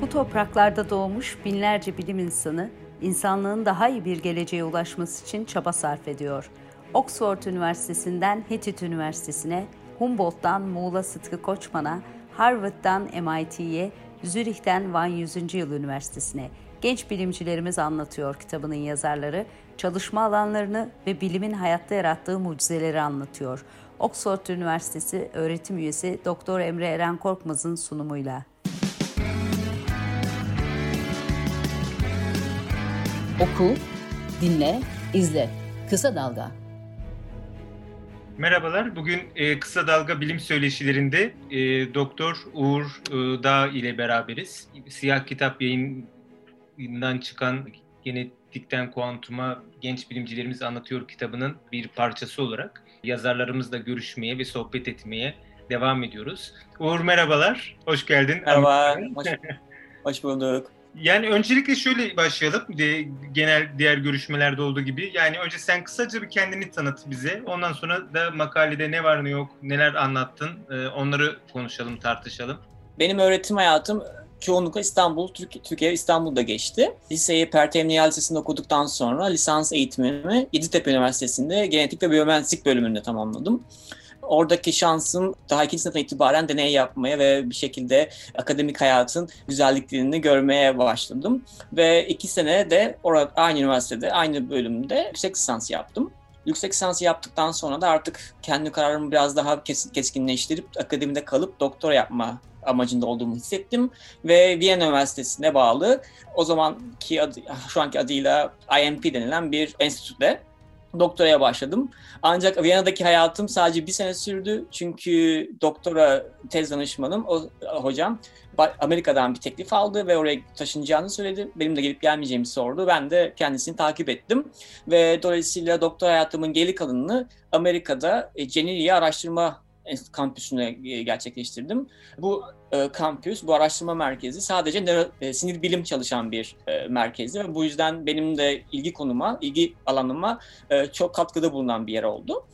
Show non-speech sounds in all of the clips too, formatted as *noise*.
Bu topraklarda doğmuş binlerce bilim insanı, insanlığın daha iyi bir geleceğe ulaşması için çaba sarf ediyor. Oxford Üniversitesi'nden Hittit Üniversitesi'ne, Humboldt'tan Muğla Sıtkı Koçman'a, Harvard'dan MIT'ye, Zürih'ten Van 100. Yıl Üniversitesi'ne genç bilimcilerimiz anlatıyor kitabının yazarları, çalışma alanlarını ve bilimin hayatta yarattığı mucizeleri anlatıyor. Oxford Üniversitesi öğretim üyesi Doktor Emre Eren Korkmaz'ın sunumuyla. Oku, dinle, izle. Kısa Dalga. Merhabalar. Bugün e, Kısa Dalga Bilim Söyleşilerinde e, Doktor Uğur e, Dağ ile beraberiz. Siyah Kitap yayından çıkan Genetikten Kuantuma Genç Bilimcilerimiz Anlatıyor kitabının bir parçası olarak yazarlarımızla görüşmeye ve sohbet etmeye devam ediyoruz. Uğur merhabalar, hoş geldin. Merhaba, hoş, hoş bulduk. Yani öncelikle şöyle başlayalım. De, genel diğer görüşmelerde olduğu gibi. Yani önce sen kısaca bir kendini tanıt bize. Ondan sonra da makalede ne var ne yok, neler anlattın e, onları konuşalım, tartışalım. Benim öğretim hayatım çoğunlukla İstanbul, Türkiye İstanbul'da geçti. Liseyi Pertemniyal Lisesi'nde okuduktan sonra lisans eğitimimi Yeditepe Üniversitesi'nde genetik ve biyomühendislik bölümünde tamamladım oradaki şansım daha ikinci sınıftan itibaren deney yapmaya ve bir şekilde akademik hayatın güzelliklerini görmeye başladım. Ve iki sene de orada aynı üniversitede, aynı bölümde yüksek lisans yaptım. Yüksek lisansı yaptıktan sonra da artık kendi kararımı biraz daha keskinleştirip akademide kalıp doktora yapma amacında olduğumu hissettim ve Viyana Üniversitesi'ne bağlı o zamanki adı, şu anki adıyla IMP denilen bir enstitüde doktoraya başladım. Ancak Viyana'daki hayatım sadece bir sene sürdü. Çünkü doktora tez danışmanım, o hocam Amerika'dan bir teklif aldı ve oraya taşınacağını söyledi. Benim de gelip gelmeyeceğimi sordu. Ben de kendisini takip ettim. Ve dolayısıyla doktor hayatımın geri kalanını Amerika'da Ceniliye Araştırma kampüsüne gerçekleştirdim. Bu e, kampüs, bu araştırma merkezi sadece nöro, e, sinir bilim çalışan bir e, merkezdi ve bu yüzden benim de ilgi konuma, ilgi alanıma e, çok katkıda bulunan bir yer oldu.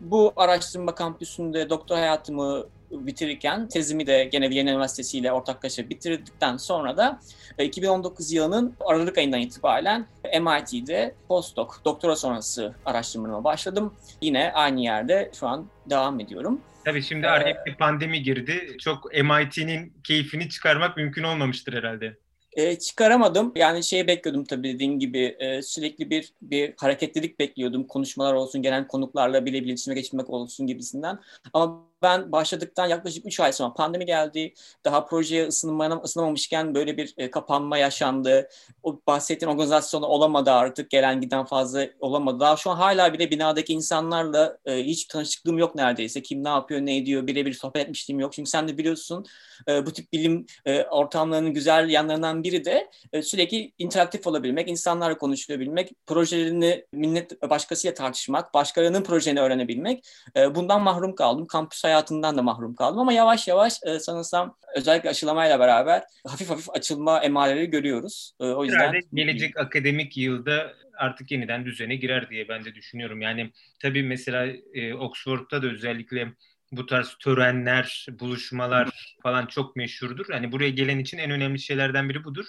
Bu araştırma kampüsünde doktor hayatımı bitirirken tezimi de gene Viyana Üniversitesi ile ortaklaşa bitirdikten sonra da 2019 e, yılının Aralık ayından itibaren MIT'de postdoc, doktora sonrası araştırmalarıma başladım. Yine aynı yerde şu an devam ediyorum. Tabii şimdi araya ee, bir pandemi girdi. Çok MIT'nin keyfini çıkarmak mümkün olmamıştır herhalde. E, çıkaramadım. Yani şey bekliyordum tabii dediğin gibi e, sürekli bir bir hareketlilik bekliyordum. Konuşmalar olsun, gelen konuklarla bile iletişime geçmek olsun gibisinden. Ama ben başladıktan yaklaşık 3 ay sonra pandemi geldi. Daha projeye ısınmaya, ısınamamışken böyle bir e, kapanma yaşandı. O bahsettiğim organizasyonu olamadı artık. Gelen giden fazla olamadı. Daha şu an hala bile binadaki insanlarla e, hiç tanışıklığım yok neredeyse. Kim ne yapıyor, ne ediyor birebir sohbet etmişliğim yok. Çünkü sen de biliyorsun e, bu tip bilim e, ortamlarının güzel yanlarından biri de e, sürekli interaktif olabilmek, insanlarla konuşabilmek, projelerini millet başkasıyla tartışmak, başkalarının projelerini öğrenebilmek. E, bundan mahrum kaldım. Kampüs hayatından da mahrum kaldım ama yavaş yavaş e, sanırsam özellikle aşılamayla beraber hafif hafif açılma emareleri görüyoruz. E, o yüzden Herhalde gelecek akademik yılda artık yeniden düzene girer diye ben de düşünüyorum. Yani tabii mesela e, Oxford'da da özellikle bu tarz törenler, buluşmalar falan çok meşhurdur. Hani buraya gelen için en önemli şeylerden biri budur.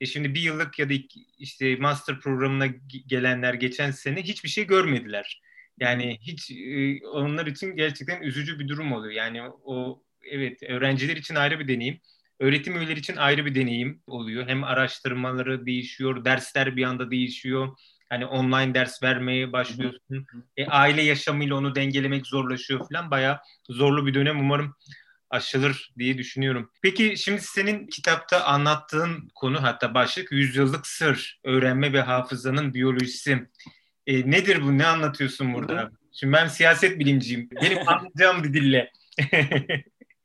E şimdi bir yıllık ya da işte master programına gelenler geçen sene hiçbir şey görmediler. Yani hiç e, onlar için gerçekten üzücü bir durum oluyor. Yani o evet öğrenciler için ayrı bir deneyim. Öğretim üyeleri için ayrı bir deneyim oluyor. Hem araştırmaları değişiyor, dersler bir anda değişiyor. Hani online ders vermeye başlıyorsun. E, aile yaşamıyla onu dengelemek zorlaşıyor falan. Bayağı zorlu bir dönem. Umarım aşılır diye düşünüyorum. Peki şimdi senin kitapta anlattığın konu hatta başlık yüzyıllık sır, öğrenme ve hafızanın biyolojisi. E, nedir bu? Ne anlatıyorsun burada? Hı-hı. Şimdi ben siyaset bilimciyim. Benim *laughs* anlayacağım bir dille.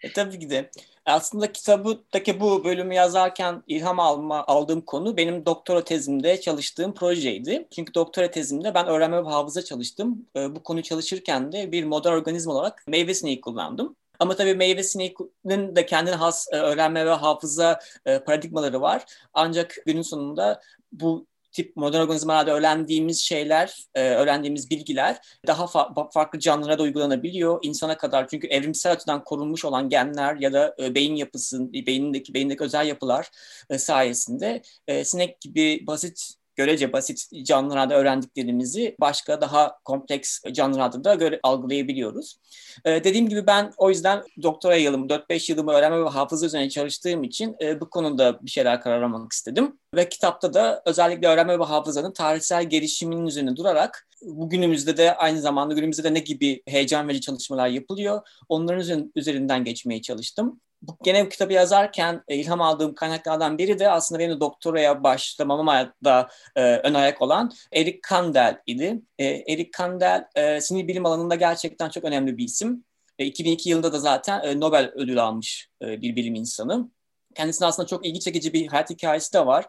e, tabii ki de. Aslında kitabıdaki bu bölümü yazarken ilham alma, aldığım konu benim doktora tezimde çalıştığım projeydi. Çünkü doktora tezimde ben öğrenme ve hafıza çalıştım. E, bu konu çalışırken de bir model organizma olarak meyve sineği kullandım. Ama tabii meyve sineğinin de kendine has e, öğrenme ve hafıza e, paradigmaları var. Ancak günün sonunda bu tip modern organizmalarda öğrendiğimiz şeyler, e, öğrendiğimiz bilgiler daha fa- farklı canlılara da uygulanabiliyor. insana kadar çünkü evrimsel açıdan korunmuş olan genler ya da e, beyin yapısı, beyindeki beyindeki özel yapılar e, sayesinde e, sinek gibi basit görece basit canlılarda öğrendiklerimizi başka daha kompleks canlılarda da göre, algılayabiliyoruz. Ee, dediğim gibi ben o yüzden doktora yılım, 4-5 yılımı öğrenme ve hafıza üzerine çalıştığım için e, bu konuda bir şeyler kararlamak istedim. Ve kitapta da özellikle öğrenme ve hafızanın tarihsel gelişiminin üzerine durarak bugünümüzde de aynı zamanda günümüzde de ne gibi heyecan verici çalışmalar yapılıyor onların üzerinden geçmeye çalıştım bu gene kitabı yazarken e, ilham aldığım kaynaklardan biri de aslında benim de doktoraya başlamama da e, ön ayak olan Eric Kandel idi. E, Eric Kandel e, sinir bilim alanında gerçekten çok önemli bir isim. E, 2002 yılında da zaten e, Nobel ödülü almış e, bir bilim insanı. Kendisinin aslında çok ilgi çekici bir hayat hikayesi de var.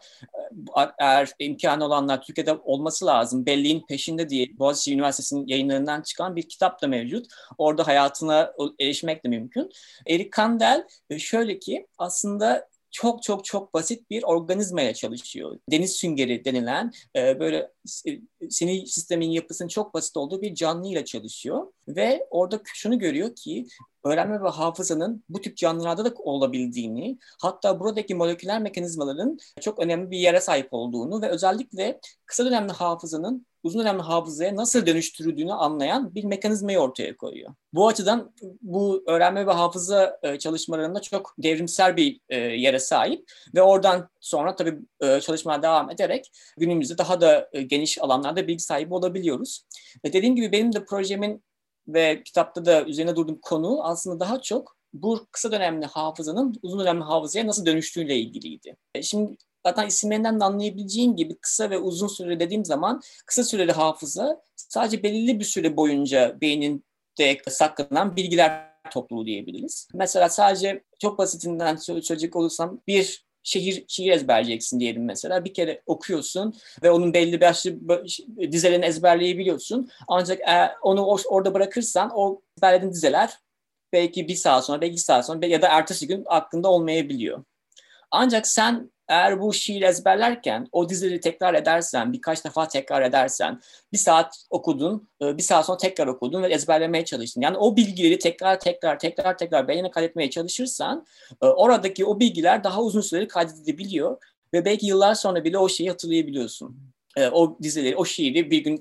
Eğer imkanı olanlar Türkiye'de olması lazım. Belliğin peşinde diye Boğaziçi Üniversitesi'nin yayınlarından çıkan bir kitap da mevcut. Orada hayatına erişmek de mümkün. Eric Kandel şöyle ki aslında çok çok çok basit bir organizmaya çalışıyor. Deniz süngeri denilen böyle sinir sistemin yapısının çok basit olduğu bir canlıyla çalışıyor. Ve orada şunu görüyor ki öğrenme ve hafızanın bu tip canlılarda da olabildiğini, hatta buradaki moleküler mekanizmaların çok önemli bir yere sahip olduğunu ve özellikle kısa dönemli hafızanın uzun dönemli hafızaya nasıl dönüştürüldüğünü anlayan bir mekanizmayı ortaya koyuyor. Bu açıdan bu öğrenme ve hafıza e, çalışmalarında çok devrimsel bir e, yere sahip ve oradan sonra tabii e, çalışmaya devam ederek günümüzde daha da geniş alanlarda bilgi sahibi olabiliyoruz. Ve dediğim gibi benim de projemin ve kitapta da üzerine durduğum konu aslında daha çok bu kısa dönemli hafızanın uzun dönemli hafızaya nasıl dönüştüğüyle ilgiliydi. Şimdi zaten isimlerinden de anlayabileceğin gibi kısa ve uzun süre dediğim zaman kısa süreli hafıza sadece belirli bir süre boyunca beynin de saklanan bilgiler topluluğu diyebiliriz. Mesela sadece çok basitinden söyleyecek olursam bir şehir şiir ezberleyeceksin diyelim mesela. Bir kere okuyorsun ve onun belli başlı dizelerini ezberleyebiliyorsun. Ancak eğer onu orada bırakırsan o ezberlediğin dizeler belki bir saat sonra, belki iki saat sonra ya da ertesi gün aklında olmayabiliyor. Ancak sen eğer bu şiir ezberlerken o dizileri tekrar edersen, birkaç defa tekrar edersen, bir saat okudun, e, bir saat sonra tekrar okudun ve ezberlemeye çalıştın. Yani o bilgileri tekrar tekrar tekrar tekrar beynine kaydetmeye çalışırsan e, oradaki o bilgiler daha uzun süreli kaydedebiliyor ve belki yıllar sonra bile o şeyi hatırlayabiliyorsun. E, o dizileri, o şiiri bir gün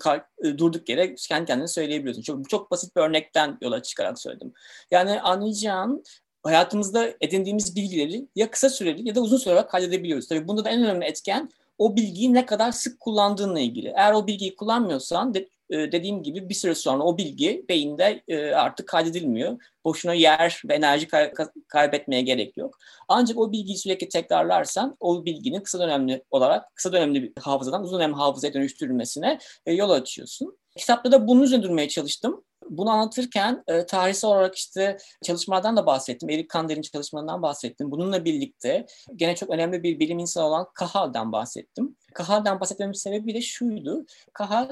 durduk yere kendi kendine söyleyebiliyorsun. Çok, çok basit bir örnekten yola çıkarak söyledim. Yani anlayacağın hayatımızda edindiğimiz bilgileri ya kısa süreli ya da uzun süre olarak kaydedebiliyoruz. Tabii bunda da en önemli etken o bilgiyi ne kadar sık kullandığınla ilgili. Eğer o bilgiyi kullanmıyorsan de, e, dediğim gibi bir süre sonra o bilgi beyinde e, artık kaydedilmiyor. Boşuna yer ve enerji kay- kaybetmeye gerek yok. Ancak o bilgiyi sürekli tekrarlarsan o bilginin kısa dönemli olarak kısa dönemli bir hafızadan uzun dönemli hafızaya dönüştürülmesine e, yol açıyorsun. Kitapta da bunun üzerine durmaya çalıştım bunu anlatırken e, tarihsel olarak işte çalışmalardan da bahsettim. Erik Kander'in çalışmalarından bahsettim. Bununla birlikte gene çok önemli bir bilim insanı olan Kahal'dan bahsettim. Kahal'dan bahsetmemin sebebi de şuydu. Kahal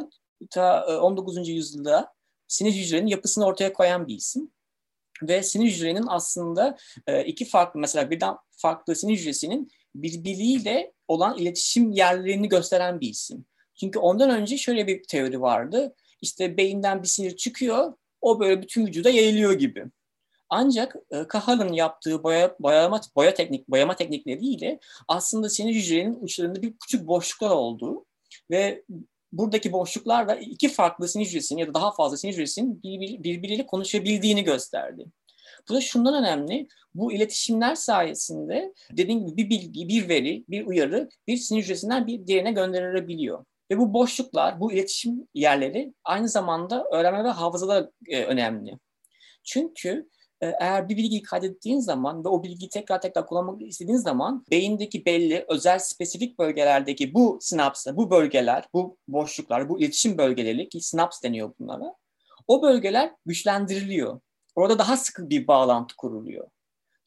ta 19. E, yüzyılda sinir hücrenin yapısını ortaya koyan bir isim. Ve sinir hücrenin aslında e, iki farklı mesela birden farklı sinir hücresinin birbiriyle olan iletişim yerlerini gösteren bir isim. Çünkü ondan önce şöyle bir teori vardı işte beyinden bir sinir çıkıyor, o böyle bütün vücuda yayılıyor gibi. Ancak e, Kahal'ın yaptığı boya, boyama, boya teknik, boyama teknikleriyle aslında sinir hücrenin uçlarında bir küçük boşluklar olduğu ve buradaki boşluklarla iki farklı sinir hücresinin ya da daha fazla sinir hücresinin birbir, birbiriyle konuşabildiğini gösterdi. Bu da şundan önemli. Bu iletişimler sayesinde dediğim gibi bir bilgi, bir veri, bir uyarı bir sinir hücresinden bir diğerine gönderilebiliyor. Ve bu boşluklar, bu iletişim yerleri aynı zamanda öğrenme ve hafızada e, önemli. Çünkü e, eğer bir bilgiyi kaydettiğin zaman ve o bilgiyi tekrar tekrar kullanmak istediğin zaman beyindeki belli özel spesifik bölgelerdeki bu sinapslar, bu bölgeler, bu boşluklar, bu iletişim bölgeleri ki sinaps deniyor bunlara. O bölgeler güçlendiriliyor. Orada daha sıkı bir bağlantı kuruluyor.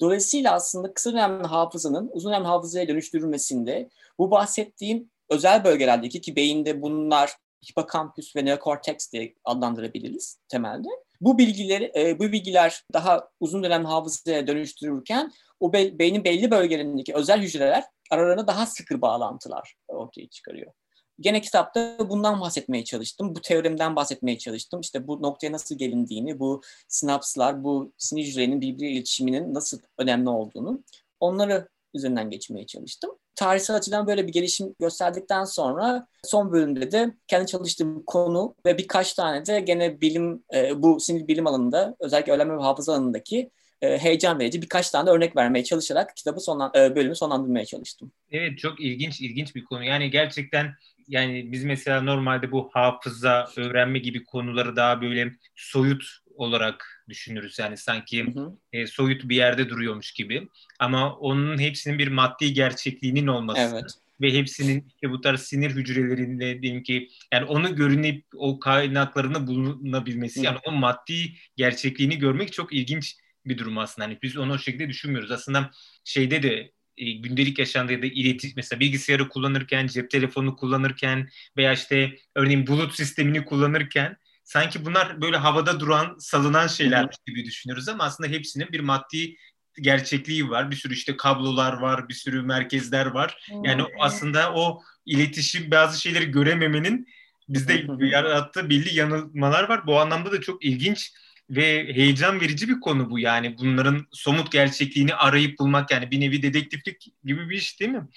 Dolayısıyla aslında kısa dönemli hafızanın uzun dönemli hafızaya dönüştürülmesinde bu bahsettiğim özel bölgelerdeki ki beyinde bunlar hipokampüs ve neokorteks diye adlandırabiliriz temelde. Bu bilgileri, e, bu bilgiler daha uzun dönem hafızaya dönüştürürken o be, beynin belli bölgelerindeki özel hücreler aralarında daha sıkı bağlantılar ortaya çıkarıyor. gene kitapta bundan bahsetmeye çalıştım. Bu teoremden bahsetmeye çalıştım. İşte bu noktaya nasıl gelindiğini, bu sinapslar, bu sinir hücrelerinin birbiriyle iletişiminin nasıl önemli olduğunu onları üzerinden geçmeye çalıştım. Tarihsel açıdan böyle bir gelişim gösterdikten sonra son bölümde de kendi çalıştığım konu ve birkaç tane de gene bilim, e, bu sinir bilim alanında özellikle öğrenme ve hafıza alanındaki e, heyecan verici birkaç tane de örnek vermeye çalışarak kitabı sonlan, e, bölümü sonlandırmaya çalıştım. Evet çok ilginç ilginç bir konu. Yani gerçekten yani biz mesela normalde bu hafıza, öğrenme gibi konuları daha böyle soyut olarak düşünürüz. Yani sanki hı hı. E, soyut bir yerde duruyormuş gibi. Ama onun hepsinin bir maddi gerçekliğinin olması evet. ve hepsinin işte bu tarz sinir hücrelerinde diyelim ki yani onu görünüp o kaynaklarını bulunabilmesi hı. yani o maddi gerçekliğini görmek çok ilginç bir durum aslında. Hani biz onu o şekilde düşünmüyoruz. Aslında şeyde de e, gündelik yaşamda ya da iletişim mesela bilgisayarı kullanırken, cep telefonu kullanırken veya işte örneğin bulut sistemini kullanırken sanki bunlar böyle havada duran, salınan şeyler gibi düşünüyoruz ama aslında hepsinin bir maddi gerçekliği var. Bir sürü işte kablolar var, bir sürü merkezler var. Yani aslında o iletişim bazı şeyleri görememenin bizde yarattığı belli yanılmalar var. Bu anlamda da çok ilginç ve heyecan verici bir konu bu yani bunların somut gerçekliğini arayıp bulmak yani bir nevi dedektiflik gibi bir iş değil mi?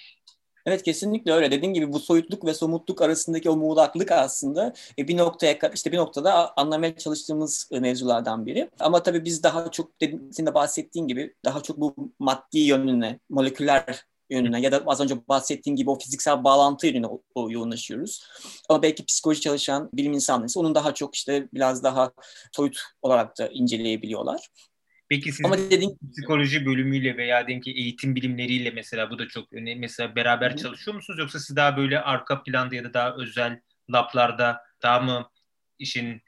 Evet kesinlikle öyle. Dediğim gibi bu soyutluk ve somutluk arasındaki o muğlaklık aslında e, bir noktaya işte bir noktada anlamaya çalıştığımız e, mevzulardan biri. Ama tabii biz daha çok senin de bahsettiğin gibi daha çok bu maddi yönüne, moleküler yönüne ya da az önce bahsettiğim gibi o fiziksel bağlantı yönüne yoğunlaşıyoruz. Ama belki psikoloji çalışan bilim insanları ise onun daha çok işte biraz daha soyut olarak da inceleyebiliyorlar. Peki sizin Ama dediğin... psikoloji bölümüyle veya diyelim ki eğitim bilimleriyle mesela bu da çok önemli. Mesela beraber Hı-hı. çalışıyor musunuz yoksa siz daha böyle arka planda ya da daha özel lablarda daha mı işin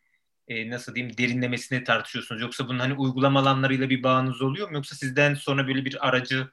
e, nasıl diyeyim derinlemesine tartışıyorsunuz? Yoksa bunun hani uygulama alanlarıyla bir bağınız oluyor mu? Yoksa sizden sonra böyle bir aracı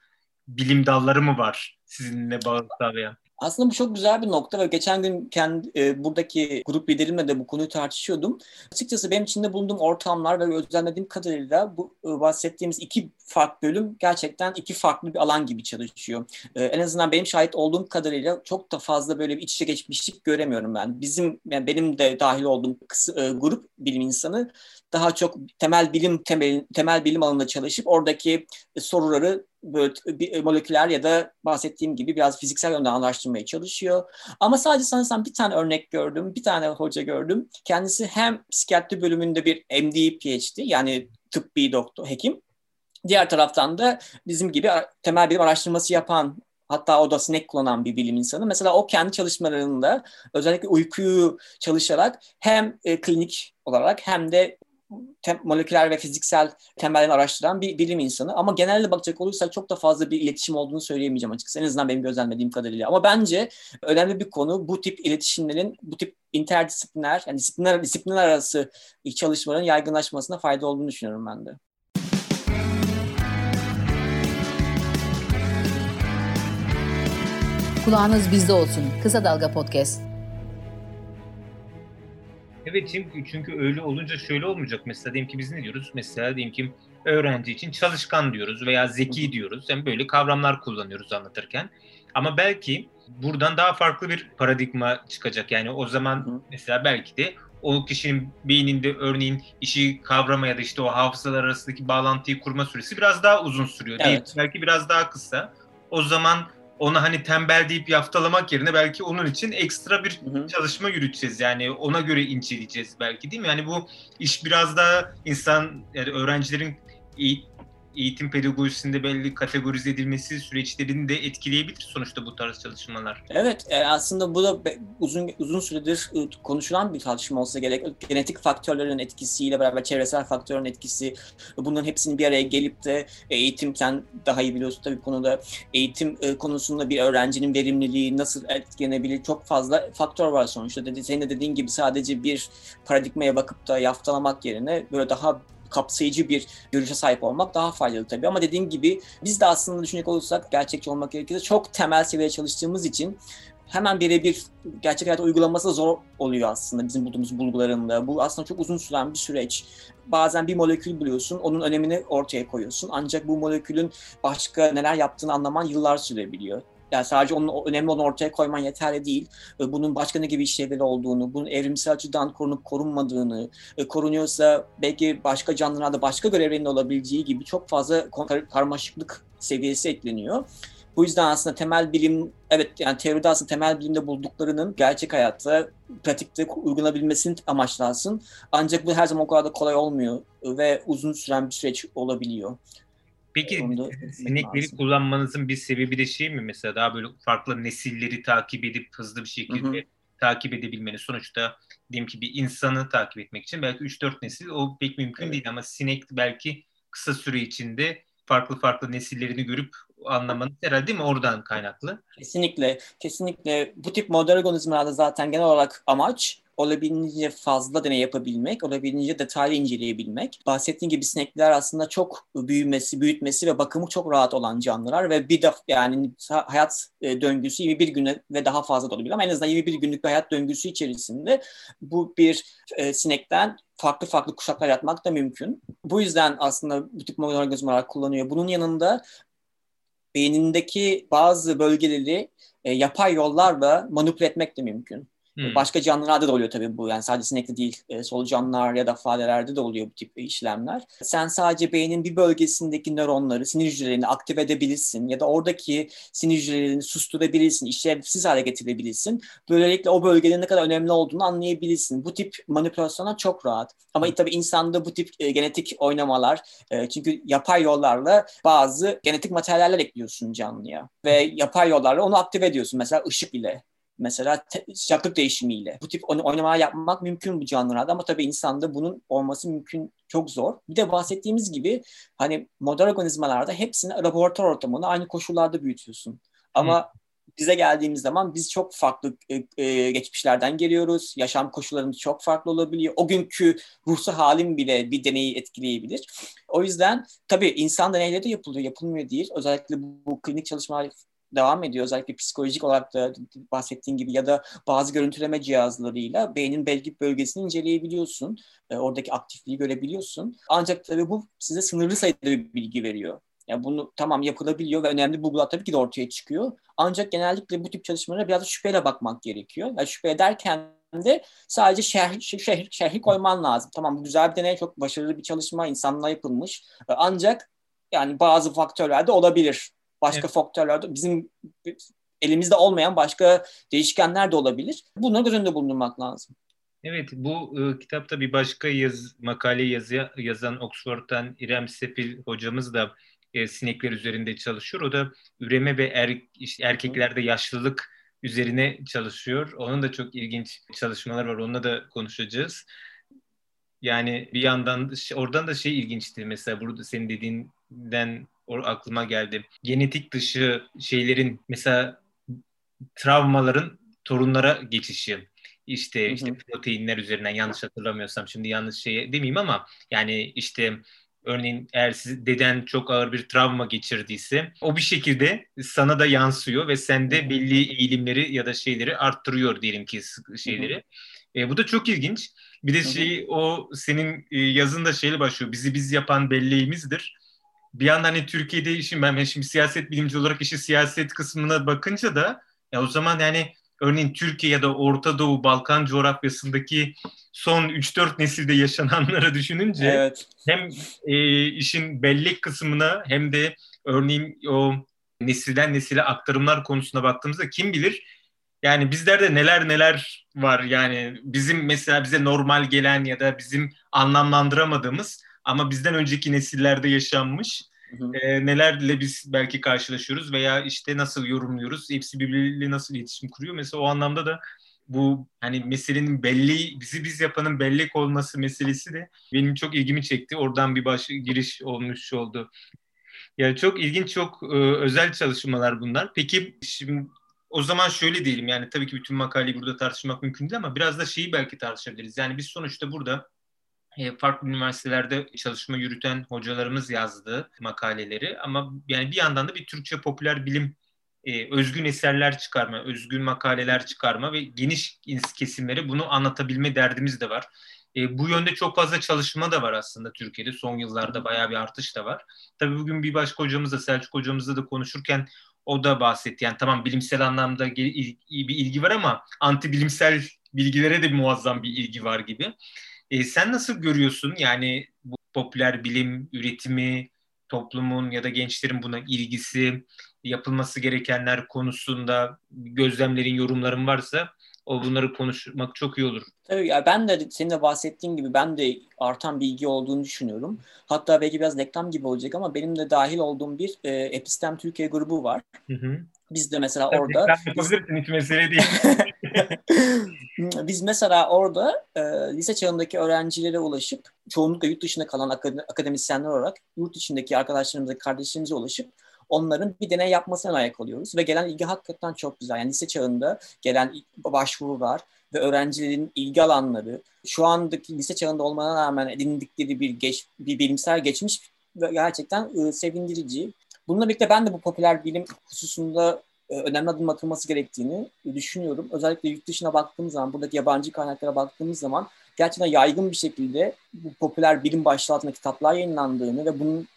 bilim dalları mı var sizinle bağlı sağlayan? Aslında bu çok güzel bir nokta ve geçen gün kendi e, buradaki grup liderimle de bu konuyu tartışıyordum. Açıkçası benim içinde bulunduğum ortamlar ve özenlediğim kadarıyla bu e, bahsettiğimiz iki farklı bölüm gerçekten iki farklı bir alan gibi çalışıyor. E, en azından benim şahit olduğum kadarıyla çok da fazla böyle bir iç içe geçmişlik göremiyorum ben. Bizim yani benim de dahil olduğum kısa, e, grup bilim insanı daha çok temel bilim temel, temel bilim alanında çalışıp oradaki soruları böyle bir moleküler ya da bahsettiğim gibi biraz fiziksel yönden araştırmaya çalışıyor. Ama sadece sanırsam bir tane örnek gördüm, bir tane hoca gördüm. Kendisi hem psikiyatri bölümünde bir MD, PhD yani tıbbi doktor, hekim. Diğer taraftan da bizim gibi temel bilim araştırması yapan hatta o da sinek kullanan bir bilim insanı. Mesela o kendi çalışmalarında özellikle uykuyu çalışarak hem e, klinik olarak hem de moleküler ve fiziksel temellerini araştıran bir bilim insanı. Ama genelde bakacak olursak çok da fazla bir iletişim olduğunu söyleyemeyeceğim açıkçası. En azından benim gözlemlediğim kadarıyla. Ama bence önemli bir konu bu tip iletişimlerin, bu tip interdisipliner, yani disiplinler, disiplinler arası çalışmaların yaygınlaşmasına fayda olduğunu düşünüyorum ben de. Kulağınız bizde olsun. Kısa Dalga Podcast. Evet çünkü, çünkü öyle olunca şöyle olmayacak. Mesela diyelim ki biz ne diyoruz? Mesela diyelim ki öğrenci için çalışkan diyoruz veya zeki diyoruz. Yani böyle kavramlar kullanıyoruz anlatırken. Ama belki buradan daha farklı bir paradigma çıkacak. Yani o zaman mesela belki de o kişinin beyninde örneğin işi kavrama ya da işte o hafızalar arasındaki bağlantıyı kurma süresi biraz daha uzun sürüyor. Evet. Değil, belki biraz daha kısa. O zaman ona hani tembel deyip yaftalamak yerine belki onun için ekstra bir hı hı. çalışma yürüteceğiz. Yani ona göre inceleyeceğiz belki değil mi? Yani bu iş biraz daha insan yani öğrencilerin eğitim pedagojisinde belli kategorize edilmesi süreçlerini de etkileyebilir sonuçta bu tarz çalışmalar. Evet e, aslında bu da uzun uzun süredir ıı, konuşulan bir tartışma olsa gerek. Genetik faktörlerin etkisiyle beraber çevresel faktörün etkisi bunların hepsinin bir araya gelip de eğitim sen daha iyi biliyorsun tabii konuda eğitim ıı, konusunda bir öğrencinin verimliliği nasıl etkilenebilir çok fazla faktör var sonuçta. Dedi, senin de dediğin gibi sadece bir paradigmaya bakıp da yaftalamak yerine böyle daha kapsayıcı bir görüşe sahip olmak daha faydalı tabii. Ama dediğim gibi biz de aslında düşünecek olursak gerçekçi olmak gerekirse çok temel seviyede çalıştığımız için hemen birebir gerçek hayata uygulaması zor oluyor aslında bizim bulduğumuz bulgularında. Bu aslında çok uzun süren bir süreç. Bazen bir molekül buluyorsun, onun önemini ortaya koyuyorsun. Ancak bu molekülün başka neler yaptığını anlaman yıllar sürebiliyor. Yani sadece onun önemli olan ortaya koyman yeterli değil. Bunun başka ne gibi işlevleri olduğunu, bunun evrimsel açıdan korunup korunmadığını, e, korunuyorsa belki başka canlılarda başka görevlerinin olabileceği gibi çok fazla karmaşıklık seviyesi ekleniyor. Bu yüzden aslında temel bilim, evet yani teoride aslında temel bilimde bulduklarının gerçek hayatta, pratikte uygulanabilmesini amaçlansın. Ancak bu her zaman o kadar da kolay olmuyor ve uzun süren bir süreç olabiliyor. Peki sinekleri kullanmanızın bir sebebi de şey mi mesela daha böyle farklı nesilleri takip edip hızlı bir şekilde hı hı. takip edebilmeniz sonuçta diyelim ki bir insanı takip etmek için belki 3-4 nesil o pek mümkün evet. değil ama sinek belki kısa süre içinde farklı farklı nesillerini görüp anlamanız herhalde değil mi oradan kaynaklı? Kesinlikle. Kesinlikle bu tip modern organizmalarda zaten genel olarak amaç olabildiğince fazla deney yapabilmek, olabildiğince detaylı inceleyebilmek. Bahsettiğim gibi sinekler aslında çok büyümesi, büyütmesi ve bakımı çok rahat olan canlılar ve bir de yani hayat e, döngüsü 21 güne ve daha fazla da olabilir ama en azından 21 günlük bir hayat döngüsü içerisinde bu bir e, sinekten farklı farklı kuşaklar yaratmak da mümkün. Bu yüzden aslında bu tip organizmalar kullanıyor. Bunun yanında beynindeki bazı bölgeleri e, yapay yollarla manipüle etmek de mümkün. Hmm. Başka canlılarda da oluyor tabii bu. Yani sadece sinekte değil, e, solucanlar ya da farelerde de oluyor bu tip işlemler. Sen sadece beynin bir bölgesindeki nöronları, sinir hücrelerini aktive edebilirsin ya da oradaki sinir hücrelerini susturabilirsin, işlevsiz hale getirebilirsin. Böylelikle o bölgenin ne kadar önemli olduğunu anlayabilirsin. Bu tip manipülasyonlar çok rahat. Ama hmm. tabii insanda bu tip e, genetik oynamalar, e, çünkü yapay yollarla bazı genetik materyaller ekliyorsun canlıya ve yapay yollarla onu aktive ediyorsun. Mesela ışık ile mesela te- sıcaklık değişimiyle. Bu tip oynamalar yapmak mümkün bu canlılarda ama tabii insanda bunun olması mümkün çok zor. Bir de bahsettiğimiz gibi hani modern organizmalarda hepsini laboratuvar ortamında aynı koşullarda büyütüyorsun. Ama Hı. bize geldiğimiz zaman biz çok farklı e, e, geçmişlerden geliyoruz. Yaşam koşullarımız çok farklı olabiliyor. O günkü ruhsal halim bile bir deneyi etkileyebilir. O yüzden tabii insan deneyleri de yapılıyor, yapılmıyor değil. Özellikle bu klinik çalışmalar devam ediyor. Özellikle psikolojik olarak da bahsettiğin gibi ya da bazı görüntüleme cihazlarıyla beynin belki bölgesini inceleyebiliyorsun. E, oradaki aktifliği görebiliyorsun. Ancak tabii bu size sınırlı sayıda bir bilgi veriyor. Yani bunu tamam yapılabiliyor ve önemli bulgular tabii ki de ortaya çıkıyor. Ancak genellikle bu tip çalışmalara biraz da şüpheyle bakmak gerekiyor. Yani şüphe ederken de sadece şerh, şerh, şerhi koyman lazım. Tamam bu güzel bir deney, çok başarılı bir çalışma, insanla yapılmış. E, ancak yani bazı faktörler de olabilir Başka evet. faktörler bizim elimizde olmayan başka değişkenler de olabilir. Bunları göz önünde bulundurmak lazım. Evet, bu e, kitapta bir başka yaz, makale yazı, yazan Oxford'dan İrem Sefil hocamız da e, sinekler üzerinde çalışıyor. O da üreme ve er, işte erkeklerde yaşlılık üzerine çalışıyor. Onun da çok ilginç çalışmalar var. Onunla da konuşacağız. Yani bir yandan oradan da şey ilginçti. Mesela burada senin dediğinden aklıma geldi. Genetik dışı şeylerin mesela travmaların torunlara geçişi işte işte proteinler üzerinden yanlış hatırlamıyorsam şimdi yanlış şey demeyeyim ama yani işte örneğin eğer siz deden çok ağır bir travma geçirdiyse o bir şekilde sana da yansıyor ve sende belli eğilimleri ya da şeyleri arttırıyor diyelim ki şeyleri. E, bu da çok ilginç. Bir de şey o senin e, yazında şeyle başlıyor. Bizi biz yapan belleğimizdir bir yandan hani Türkiye'de işin ben şimdi siyaset bilimci olarak işi siyaset kısmına bakınca da ya o zaman yani örneğin Türkiye ya da Orta Doğu, Balkan coğrafyasındaki son 3-4 nesilde yaşananları düşününce evet. hem e, işin bellek kısmına hem de örneğin o nesilden nesile aktarımlar konusuna baktığımızda kim bilir yani bizlerde neler neler var yani bizim mesela bize normal gelen ya da bizim anlamlandıramadığımız ama bizden önceki nesillerde yaşanmış E, nelerle biz belki karşılaşıyoruz veya işte nasıl yorumluyoruz, hepsi birbiriyle nasıl iletişim kuruyor. Mesela o anlamda da bu hani meselenin belli bizi biz yapanın bellek olması meselesi de benim çok ilgimi çekti. Oradan bir baş giriş olmuş oldu. Yani çok ilginç, çok e, özel çalışmalar bunlar. Peki şimdi o zaman şöyle diyelim yani tabii ki bütün makaleyi burada tartışmak mümkün değil ama biraz da şeyi belki tartışabiliriz. Yani biz sonuçta burada farklı üniversitelerde çalışma yürüten hocalarımız yazdı makaleleri ama yani bir yandan da bir Türkçe popüler bilim e, özgün eserler çıkarma, özgün makaleler çıkarma ve geniş kesimlere bunu anlatabilme derdimiz de var. E, bu yönde çok fazla çalışma da var aslında Türkiye'de. Son yıllarda bayağı bir artış da var. Tabii bugün bir başka hocamızla, Selçuk hocamızla da konuşurken o da bahsetti. Yani tamam bilimsel anlamda bir ilgi var ama anti bilimsel bilgilere de muazzam bir ilgi var gibi. E, sen nasıl görüyorsun yani bu popüler bilim üretimi, toplumun ya da gençlerin buna ilgisi, yapılması gerekenler konusunda gözlemlerin, yorumların varsa o bunları konuşmak çok iyi olur. Tabii ya ben de senin de bahsettiğin gibi ben de artan bilgi olduğunu düşünüyorum. Hatta belki biraz reklam gibi olacak ama benim de dahil olduğum bir e, Epistem Türkiye grubu var. Hı hı. Biz de mesela Tabii orada... Reklam yapabilirsin hiç mesele değil. *laughs* *laughs* Biz mesela orada e, lise çağındaki öğrencilere ulaşıp çoğunlukla yurt dışında kalan akademisyenler olarak yurt içindeki arkadaşlarımıza, kardeşlerimize ulaşıp onların bir deney yapmasına ayak oluyoruz. Ve gelen ilgi hakikaten çok güzel. Yani lise çağında gelen başvurular ve öğrencilerin ilgi alanları şu andaki lise çağında olmana rağmen edindikleri bir, geç, bir bilimsel geçmiş gerçekten e, sevindirici. Bununla birlikte ben de bu popüler bilim hususunda önemli adım atılması gerektiğini düşünüyorum. Özellikle yurt dışına baktığımız zaman, buradaki yabancı kaynaklara baktığımız zaman gerçekten yaygın bir şekilde bu popüler bilim başlığı altında kitaplar yayınlandığını ve bunun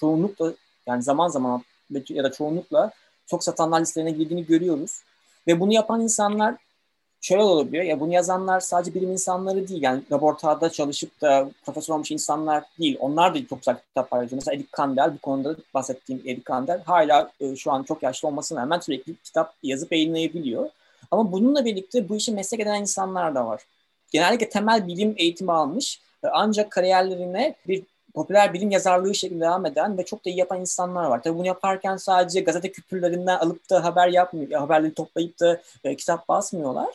çoğunlukla yani zaman zaman ya da çoğunlukla çok satanlar listelerine girdiğini görüyoruz. Ve bunu yapan insanlar şöyle olabiliyor. Ya bunu yazanlar sadece bilim insanları değil. Yani laboratuvarda çalışıp da profesör olmuş insanlar değil. Onlar da çok güzel kitap paylaşıyor. Mesela Erik Kandel, bu konuda bahsettiğim Erik Kandel hala e, şu an çok yaşlı olmasına rağmen sürekli kitap yazıp yayınlayabiliyor. Ama bununla birlikte bu işi meslek eden insanlar da var. Genellikle temel bilim eğitimi almış ancak kariyerlerine bir popüler bilim yazarlığı şeklinde devam eden ve çok da iyi yapan insanlar var. Tabii bunu yaparken sadece gazete küpürlerinden alıp da haber yapmıyor, haberleri toplayıp da e, kitap basmıyorlar.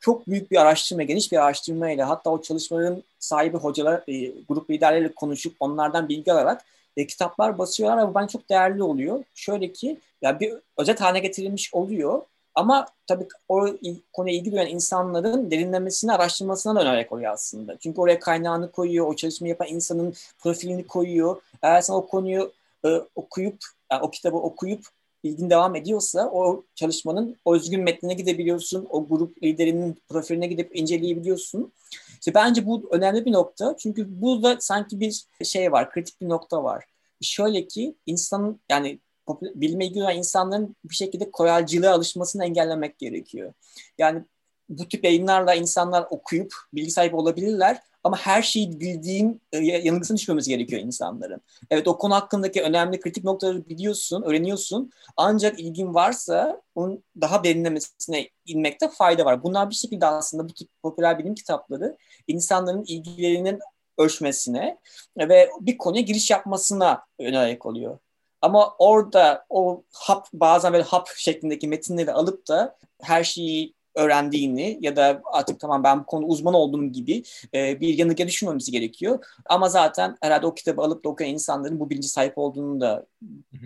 Çok büyük bir araştırma, geniş bir araştırmayla hatta o çalışmaların sahibi hocalar, e, grup liderleriyle konuşup onlardan bilgi alarak e, kitaplar basıyorlar bu bence çok değerli oluyor. Şöyle ki ya bir özet haline getirilmiş oluyor ama tabii o konuya ilgi duyan insanların derinlemesine araştırmasına da önerek koyuyor aslında. Çünkü oraya kaynağını koyuyor, o çalışmayı yapan insanın profilini koyuyor. Eğer sen o konuyu e, okuyup, yani o kitabı okuyup ilgin devam ediyorsa o çalışmanın o özgün metnine gidebiliyorsun. O grup liderinin profiline gidip inceleyebiliyorsun. İşte bence bu önemli bir nokta. Çünkü burada sanki bir şey var, kritik bir nokta var. Şöyle ki insanın yani bilime ilgi duyan insanların bir şekilde koyalcılığa alışmasını engellemek gerekiyor. Yani bu tip yayınlarla insanlar okuyup bilgi sahibi olabilirler ama her şeyi bildiğin e, yanılgısına gerekiyor insanların. Evet o konu hakkındaki önemli kritik noktaları biliyorsun, öğreniyorsun. Ancak ilgin varsa onun daha derinlemesine inmekte fayda var. Bunlar bir şekilde aslında bu tip popüler bilim kitapları insanların ilgilerinin ölçmesine ve bir konuya giriş yapmasına önerek oluyor. Ama orada o hap bazen böyle hap şeklindeki metinleri alıp da her şeyi öğrendiğini ya da artık tamam ben bu konu uzman olduğum gibi e, bir yanılgıya düşmemesi gerekiyor. Ama zaten herhalde o kitabı alıp da okuyan insanların bu bilinci sahip olduğunu da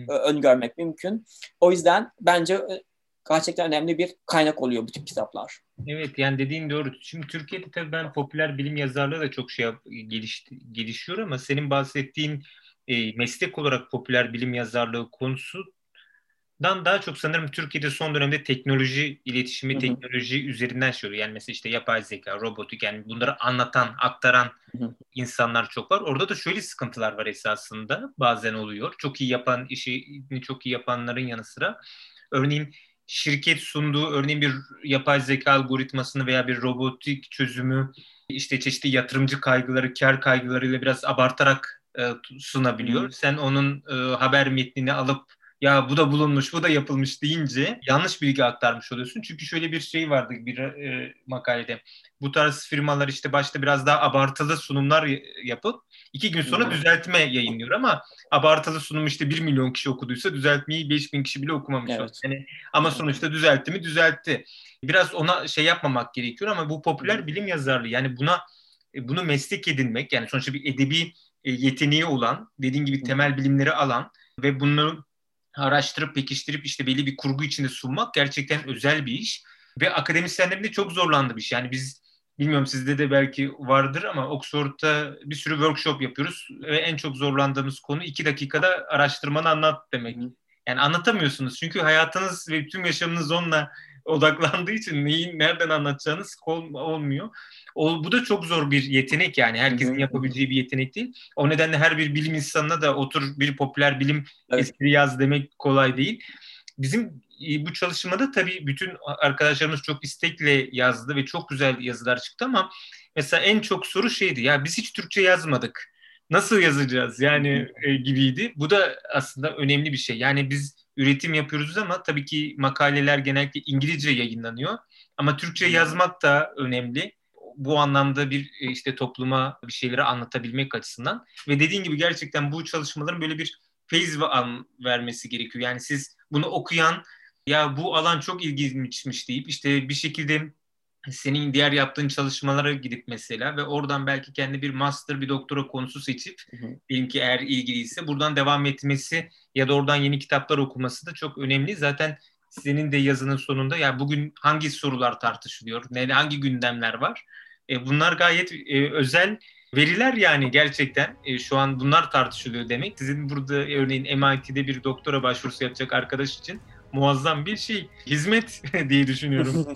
e, öngörmek mümkün. O yüzden bence e, gerçekten önemli bir kaynak oluyor bu tip kitaplar. Evet yani dediğin doğru. Şimdi Türkiye'de tabii ben popüler bilim yazarlığı da çok şey geliş, gelişiyor ama senin bahsettiğin e, meslek olarak popüler bilim yazarlığı konusu dan daha çok sanırım Türkiye'de son dönemde teknoloji iletişimi, Hı-hı. teknoloji üzerinden şey oluyor. Yani mesela işte yapay zeka, robotik yani bunları anlatan, aktaran Hı-hı. insanlar çok var. Orada da şöyle sıkıntılar var esasında. Bazen oluyor. Çok iyi yapan, işini çok iyi yapanların yanı sıra. Örneğin şirket sunduğu örneğin bir yapay zeka algoritmasını veya bir robotik çözümü işte çeşitli yatırımcı kaygıları, kar kaygılarıyla biraz abartarak e, sunabiliyor. Sen onun e, haber metnini alıp ya bu da bulunmuş, bu da yapılmış deyince yanlış bilgi aktarmış oluyorsun. Çünkü şöyle bir şey vardı bir e, makalede. Bu tarz firmalar işte başta biraz daha abartılı sunumlar yapıp iki gün sonra düzeltme yayınlıyor ama abartılı sunum işte bir milyon kişi okuduysa düzeltmeyi beş bin kişi bile okumamış. Evet. Yani, ama sonuçta düzeltti mi düzeltti. Biraz ona şey yapmamak gerekiyor ama bu popüler bilim yazarlığı yani buna e, bunu meslek edinmek yani sonuçta bir edebi e, yeteneği olan, dediğin gibi temel bilimleri alan ve bunları araştırıp pekiştirip işte belli bir kurgu içinde sunmak gerçekten özel bir iş. Ve akademisyenlerin de çok zorlandı bir şey. Yani biz bilmiyorum sizde de belki vardır ama Oxford'da bir sürü workshop yapıyoruz ve en çok zorlandığımız konu iki dakikada araştırmanı anlat demek. Yani anlatamıyorsunuz çünkü hayatınız ve tüm yaşamınız onunla odaklandığı için neyi nereden anlatacağınız olmuyor. O, bu da çok zor bir yetenek yani. Herkesin yapabileceği bir yetenek değil. O nedenle her bir bilim insanına da otur bir popüler bilim evet. espri yaz demek kolay değil. bizim e, bu çalışmada tabii bütün arkadaşlarımız çok istekle yazdı ve çok güzel yazılar çıktı ama mesela en çok soru şeydi ya biz hiç Türkçe yazmadık. Nasıl yazacağız yani e, gibiydi. Bu da aslında önemli bir şey. Yani biz üretim yapıyoruz ama tabii ki makaleler genellikle İngilizce yayınlanıyor. Ama Türkçe yazmak da önemli. Bu anlamda bir e, işte topluma bir şeyleri anlatabilmek açısından. Ve dediğin gibi gerçekten bu çalışmaların böyle bir feyiz vermesi gerekiyor. Yani siz bunu okuyan ya bu alan çok ilginçmiş deyip işte bir şekilde senin diğer yaptığın çalışmalara gidip mesela ve oradan belki kendi bir master bir doktora konusu seçip diyelim ki eğer ilgiliyse buradan devam etmesi ya da oradan yeni kitaplar okuması da çok önemli. Zaten senin de yazının sonunda ya yani bugün hangi sorular tartışılıyor, ne hangi gündemler var? E, bunlar gayet e, özel veriler yani gerçekten e, şu an bunlar tartışılıyor demek. Sizin burada örneğin MIT'de bir doktora başvurusu yapacak arkadaş için muazzam bir şey. Hizmet *laughs* diye düşünüyorum.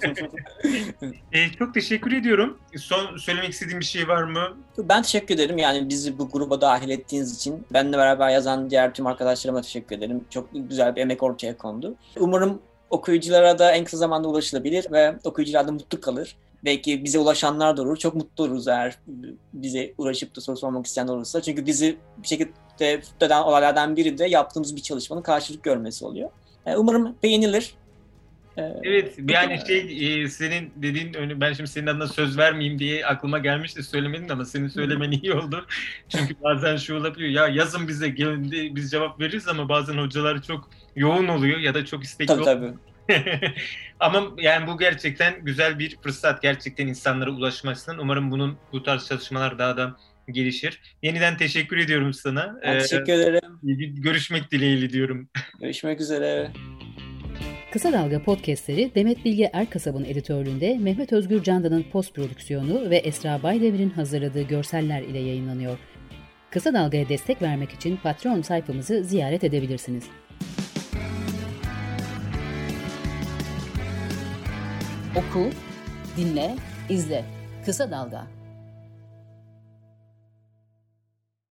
*laughs* e, çok teşekkür ediyorum. Son söylemek istediğim bir şey var mı? Ben teşekkür ederim. Yani bizi bu gruba dahil ettiğiniz için. Benle beraber yazan diğer tüm arkadaşlarıma teşekkür ederim. Çok güzel bir emek ortaya kondu. Umarım okuyuculara da en kısa zamanda ulaşılabilir ve okuyucular da mutlu kalır. Belki bize ulaşanlar da olur. Çok mutlu oluruz eğer bize uğraşıp da soru sormak isteyen olursa. Çünkü bizi bir şekilde tutan olaylardan biri de yaptığımız bir çalışmanın karşılık görmesi oluyor. E, umarım beğenilir. E, evet yani şey e, senin dediğin ben şimdi senin adına söz vermeyeyim diye aklıma gelmişti söylemedin ama senin söylemen iyi oldu. Çünkü *laughs* bazen şu olabiliyor ya yazın bize geldi biz cevap veririz ama bazen hocalar çok yoğun oluyor ya da çok istekli tabii, tabii. *laughs* ama yani bu gerçekten güzel bir fırsat gerçekten insanlara ulaşmasından. Umarım bunun bu tarz çalışmalar daha da gelişir. Yeniden teşekkür ediyorum sana. Ben teşekkür ee, ederim. Görüşmek dileğiyle diyorum. Görüşmek üzere. Kısa Dalga podcastleri Demet Bilge Erkasab'ın editörlüğünde Mehmet Özgür Candan'ın post prodüksiyonu ve Esra Baydemir'in hazırladığı görseller ile yayınlanıyor. Kısa Dalga'ya destek vermek için Patreon sayfamızı ziyaret edebilirsiniz. Oku, dinle, izle. Kısa Dalga.